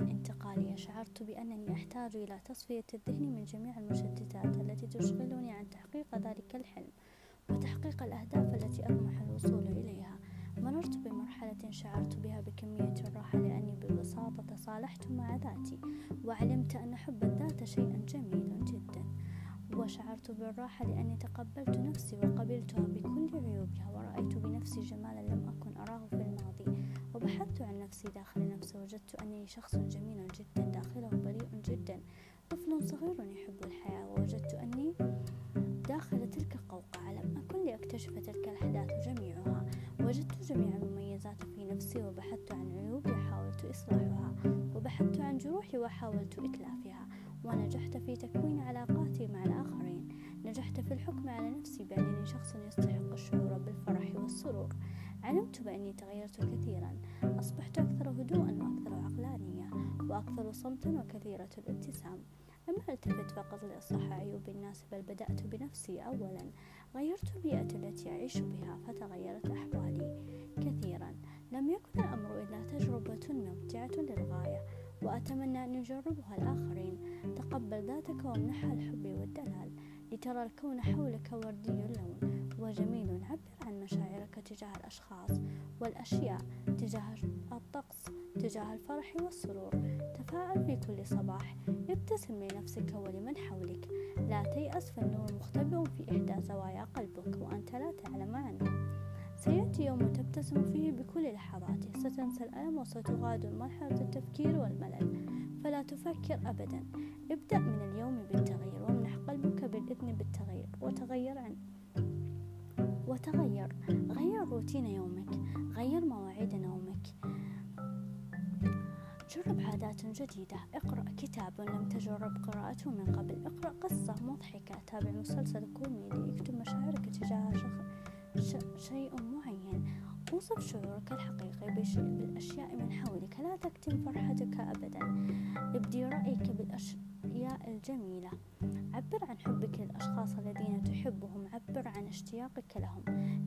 انتقالية. شعرت بأنني أحتاج إلى تصفية الذهن من جميع المشتتات التي تشغلني عن تحقيق ذلك الحلم وتحقيق الأهداف التي أطمح الوصول إليها. مررت بمرحلة شعرت بها بكمية الراحة لأني ببساطة تصالحت مع ذاتي وعلمت أن حب الذات شيء جميل جدا. وشعرت بالراحة لأني تقبلت نفسي وقبلتها داخل نفسي وجدت أنني شخص جميل جدا داخله بريء جدا. طفل صغير يحب الحياة. ووجدت أني داخل تلك القوقعة. لم أكن لأكتشف تلك الأحداث جميعها. وجدت جميع المميزات في نفسي وبحثت عن عيوبي وحاولت إصلاحها وبحثت عن جروحي وحاولت إتلافها. ونجحت في تكوين علاقاتي مع الآخرين. نجحت في الحكم على نفسي بأنني شخص يستحق الشعور بالفرح والسرور. علمت بأني تغيرت كثيرا؟ أصبحت أكثر هدوءا وأكثر عقلانية وأكثر صمتا وكثيرة الابتسام. لم ألتفت فقط لإصلاح عيوب الناس بل بدأت بنفسي أولا. غيرت البيئة التي أعيش بها فتغيرت أحوالي كثيرا. لم يكن الأمر إلا تجربة ممتعة للغاية وأتمنى أن يجربها الآخرين. تقبل ذاتك وامنحها الحب والدلال لترى الكون حولك وردي اللون. وجميل عبر عن مشاعرك تجاه الأشخاص والأشياء تجاه الطقس تجاه الفرح والسرور. تفاءل في كل صباح ابتسم لنفسك ولمن حولك. لا تيأس فالنور مختبئ في إحدى زوايا قلبك وأنت لا تعلم عنه. سيأتي يوم تبتسم فيه بكل لحظاته ستنسى الألم وستغادر مرحلة التفكير والملل. فلا تفكر أبدا. ابدأ من اليوم بالتغيير وامنح قلبك بالإذن بالتغيير وتغير عن وتغير. غير روتين يومك. غير مواعيد نومك. جرب عادات جديدة. اقرأ كتاب لم تجرب قراءته من قبل. اقرأ قصة مضحكة. تابع مسلسل كوميدي. اكتب مشاعرك تجاه شيء معين. اوصف شعورك الحقيقي بالأشياء من حولك. لا تكتم فرحتك أبدا. ابدي رأيك بالأشياء الجميلة. عبر عن حبك للأشخاص الذين تحبهم عبر عن اشتياقك لهم.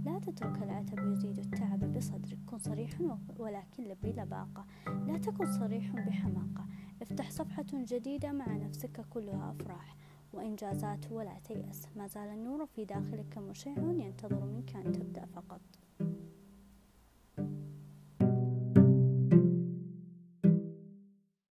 لا تترك العتب يزيد التعب بصدرك. كن صريح ولكن بلباقة لا تكن صريح بحماقة. افتح صفحة جديدة مع نفسك كلها أفراح. وإنجازات ولا تيأس. ما زال النور في داخلك مشع ينتظر منك أن تبدأ فقط.